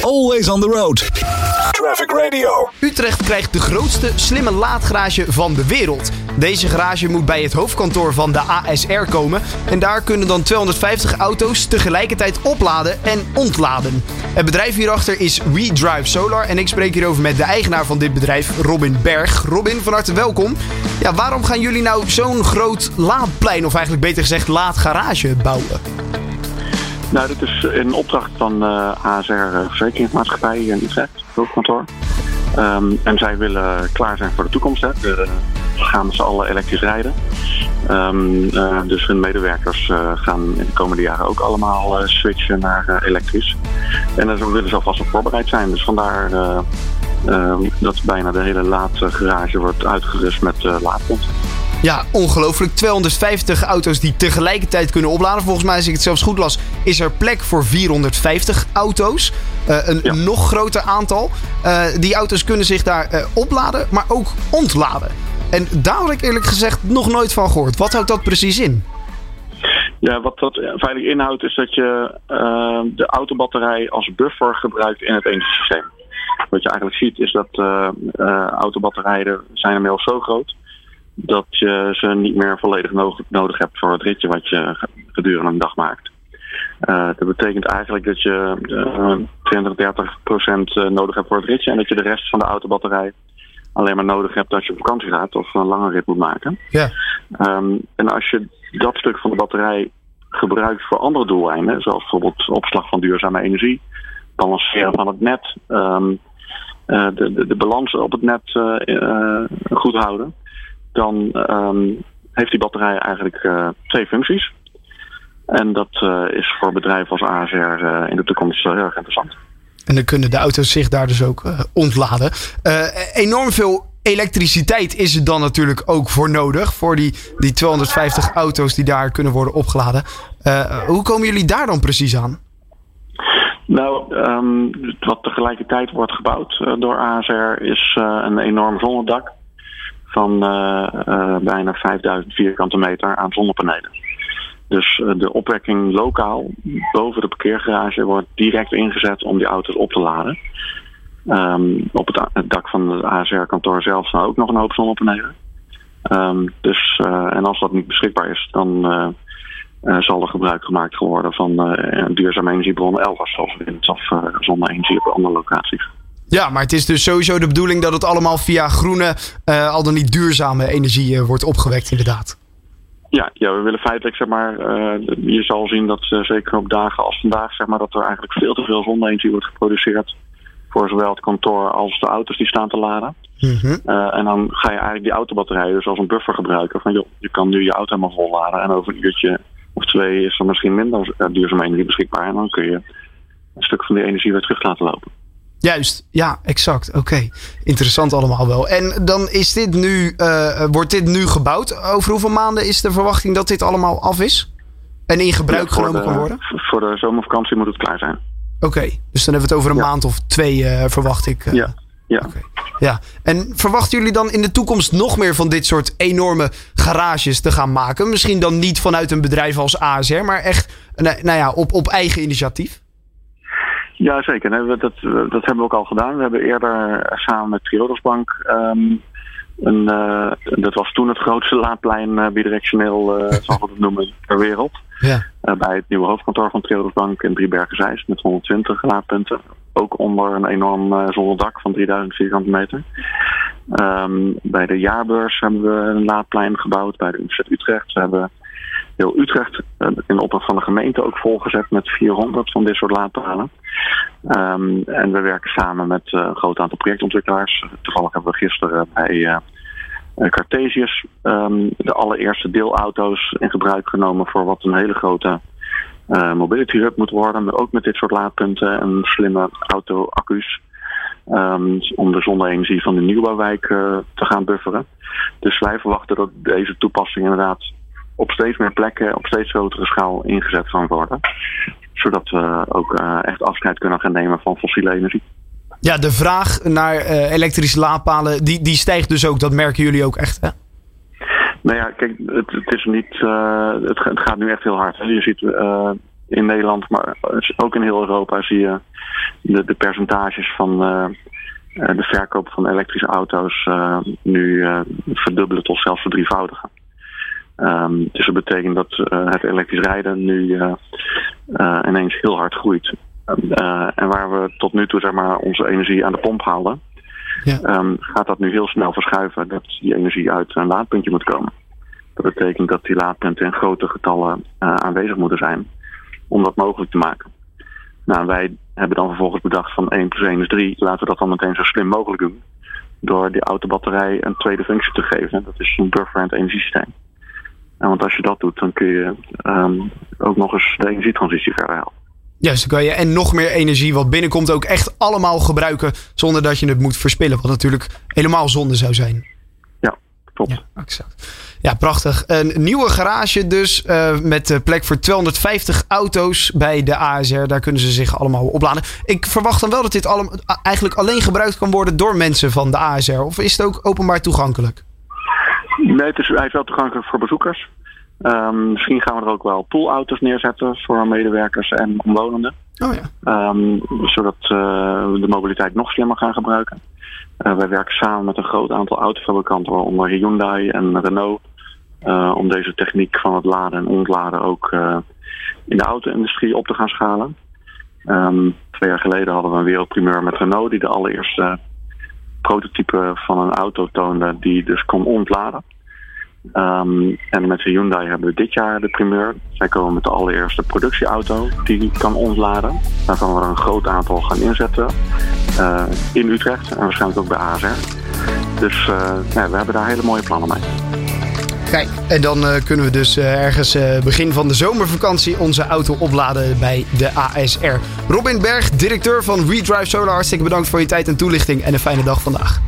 Always on the road. Traffic Radio. Utrecht krijgt de grootste slimme laadgarage van de wereld. Deze garage moet bij het hoofdkantoor van de ASR komen. En daar kunnen dan 250 auto's tegelijkertijd opladen en ontladen. Het bedrijf hierachter is WeDrive Solar. En ik spreek hierover met de eigenaar van dit bedrijf, Robin Berg. Robin, van harte welkom. Ja, waarom gaan jullie nou zo'n groot laadplein, of eigenlijk beter gezegd laadgarage, bouwen? Nou, dit is in opdracht van uh, ASR Verzekeringsmaatschappij hier in Utrecht, hoofdkantoor. Um, en zij willen klaar zijn voor de toekomst. Hè. We gaan met z'n allen elektrisch rijden. Uh, dus hun medewerkers gaan in de komende jaren ook allemaal switchen naar elektrisch. En daar willen ze alvast op voorbereid zijn. Dus vandaar dat bijna de hele laadgarage wordt uitgerust met laadpunten. Ja, ongelooflijk. 250 auto's die tegelijkertijd kunnen opladen. Volgens mij, als ik het zelfs goed las, is er plek voor 450 auto's. Uh, een ja. nog groter aantal. Uh, die auto's kunnen zich daar uh, opladen, maar ook ontladen. En daar had ik eerlijk gezegd nog nooit van gehoord. Wat houdt dat precies in? Ja, wat dat feitelijk inhoudt is dat je de autobatterij als buffer gebruikt in het energiesysteem. Wat je eigenlijk ziet is dat autobatterijen zijn inmiddels zo groot dat je ze niet meer volledig nodig hebt voor het ritje wat je gedurende een dag maakt. Uh, dat betekent eigenlijk dat je uh, 20, 30 procent nodig hebt voor het ritje en dat je de rest van de autobatterij alleen maar nodig hebt als je op vakantie gaat of een lange rit moet maken. Ja. Um, en als je dat stuk van de batterij gebruikt voor andere doeleinden, zoals bijvoorbeeld opslag van duurzame energie, balanceren van het net, um, uh, de, de, de balans op het net goed houden, dan um, heeft die batterij eigenlijk uh, twee functies. En dat uh, is voor bedrijven als ASR uh, in de toekomst heel erg interessant. En dan kunnen de auto's zich daar dus ook ontladen. enorm veel elektriciteit is er dan natuurlijk ook voor nodig. Voor die, die 250 auto's die daar kunnen worden opgeladen. hoe komen jullie daar dan precies aan? Nou, um, wat tegelijkertijd wordt gebouwd door ASR is een enorm zonnedak van uh, uh, bijna 5000 vierkante meter aan zonnepanelen. Dus uh, de opwekking lokaal boven de parkeergarage wordt direct ingezet om die auto's op te laden. Um, op het, dak van het ASR-kantoor zelf staan ook nog een hoop zonnepanelen. Um, dus, en als dat niet beschikbaar is, dan zal er gebruik gemaakt worden van duurzame energiebronnen elders, zoals wind of zonne-energie op andere locaties. Ja, maar het is dus sowieso de bedoeling dat het allemaal via groene, uh, al dan niet duurzame energie uh, wordt opgewekt, inderdaad. Ja, ja, we willen feitelijk, zeg maar, uh, je zal zien dat zeker op dagen als vandaag, zeg maar, dat er eigenlijk veel te veel zonne-energie wordt geproduceerd. Voor zowel het kantoor als de auto's die staan te laden. Mm -hmm. en dan ga je eigenlijk die autobatterijen dus als een buffer gebruiken. Van joh, je kan nu je auto helemaal vol laden en over een uurtje of twee is er misschien minder duurzame energie beschikbaar. En dan kun je een stuk van die energie weer terug laten lopen. Juist, ja, exact. Oké, okay. interessant allemaal wel. En dan is dit nu, uh, wordt dit nu gebouwd. Over hoeveel maanden is de verwachting dat dit allemaal af is? En in gebruik ja, genomen de, kan worden? Voor de zomervakantie moet het klaar zijn. Oké, okay. dus dan hebben we het over een ja. maand of twee, uh, verwacht ik. Uh, ja. Ja. Okay. ja. En verwachten jullie dan in de toekomst nog meer van dit soort enorme garages te gaan maken? Misschien dan niet vanuit een bedrijf als ASR, maar echt nou ja, op, op eigen initiatief? Ja, zeker. Nee, dat, dat hebben we ook al gedaan. We hebben eerder samen met Triodos Bank um, een, uh, dat was toen het grootste laadplein uh, bidirectioneel, uh, zal ik het noemen, ter wereld. Ja. bij het nieuwe hoofdkantoor van Triodos Bank in Driebergen-Zeist met 120 laadpunten. Ook onder een enorm zonnedak van 3000 vierkante meter. Um, bij de jaarbeurs hebben we een laadplein gebouwd bij de Universiteit Utrecht. We hebben heel Utrecht in opdracht van de gemeente ook volgezet met 400 van dit soort laadpalen. Um, en we werken samen met uh, een groot aantal projectontwikkelaars. Toevallig hebben we gisteren bij uh, Cartesius um, de allereerste deelauto's in gebruik genomen voor wat een hele grote uh, mobility hub moet worden. Ook met dit soort laadpunten en slimme auto-accu's. Um, om de zonne-energie van de nieuwbouwwijk te gaan bufferen. Dus wij verwachten dat deze toepassing inderdaad op steeds meer plekken, op steeds grotere schaal ingezet kan worden. Zodat we ook uh, echt afscheid kunnen gaan nemen van fossiele energie. Ja, de vraag naar uh, elektrische laadpalen, die, die stijgt dus ook. Dat merken jullie ook echt, hè? Nou ja, kijk, het, het is niet. Uh, het, het, gaat nu echt heel hard. Hè. Je ziet in Nederland, maar ook in heel Europa zie je de, de percentages van de verkoop van elektrische auto's nu verdubbelen tot zelfs verdrievoudigen. Um, dus dat betekent dat het elektrisch rijden nu ineens heel hard groeit. en waar we tot nu toe zeg maar, onze energie aan de pomp haalden, ja. um, gaat dat nu heel snel verschuiven dat die energie uit een laadpuntje moet komen. Dat betekent dat die laadpunten in grote getallen aanwezig moeten zijn om dat mogelijk te maken. Nou, wij hebben dan vervolgens bedacht van 1 plus 1 is 3. Laten we dat dan meteen zo slim mogelijk doen. Door die autobatterij een tweede functie te geven. Dat is een buffer het energiesysteem. En want als je dat doet, dan kun je um, ook nog eens de energietransitie verder helpen. Dus dan kan je en nog meer energie wat binnenkomt ook echt allemaal gebruiken zonder dat je het moet verspillen. Wat natuurlijk helemaal zonde zou zijn. Ja, klopt. Ja, exact. Ja, prachtig. Een nieuwe garage dus uh, met plek voor 250 auto's bij de ASR. Daar kunnen ze zich allemaal opladen. Ik verwacht dan wel dat dit allemaal, eigenlijk alleen gebruikt kan worden door mensen van de ASR. Of is het ook openbaar toegankelijk? Nee, het is, hij is wel toegankelijk voor bezoekers. Um, misschien gaan we er ook wel poolauto's neerzetten voor medewerkers en omwonenden. Oh ja. Um, zodat uh, we de mobiliteit nog slimmer gaan gebruiken. Uh, wij werken samen met een groot aantal autofabrikanten, waaronder Hyundai en Renault. Uh, om deze techniek van het laden en ontladen ook in de auto-industrie op te gaan schalen. Um, twee jaar geleden hadden we een wereldprimeur met Renault, die de allereerste prototype van een auto toonde die dus kon ontladen. Um, en met Hyundai hebben we dit jaar de primeur. Zij komen met de allereerste productieauto die kan ontladen. Daar gaan we er een groot aantal gaan inzetten. Uh, in Utrecht en waarschijnlijk ook bij ASR. Dus uh, ja, we hebben daar hele mooie plannen mee. Kijk, en dan uh, kunnen we dus ergens begin van de zomervakantie onze auto opladen bij de ASR. Robin Berg, directeur van WeDrive Solar, hartstikke bedankt voor je tijd en toelichting en een fijne dag vandaag.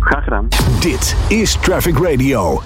Graag gedaan. Dit is Traffic Radio.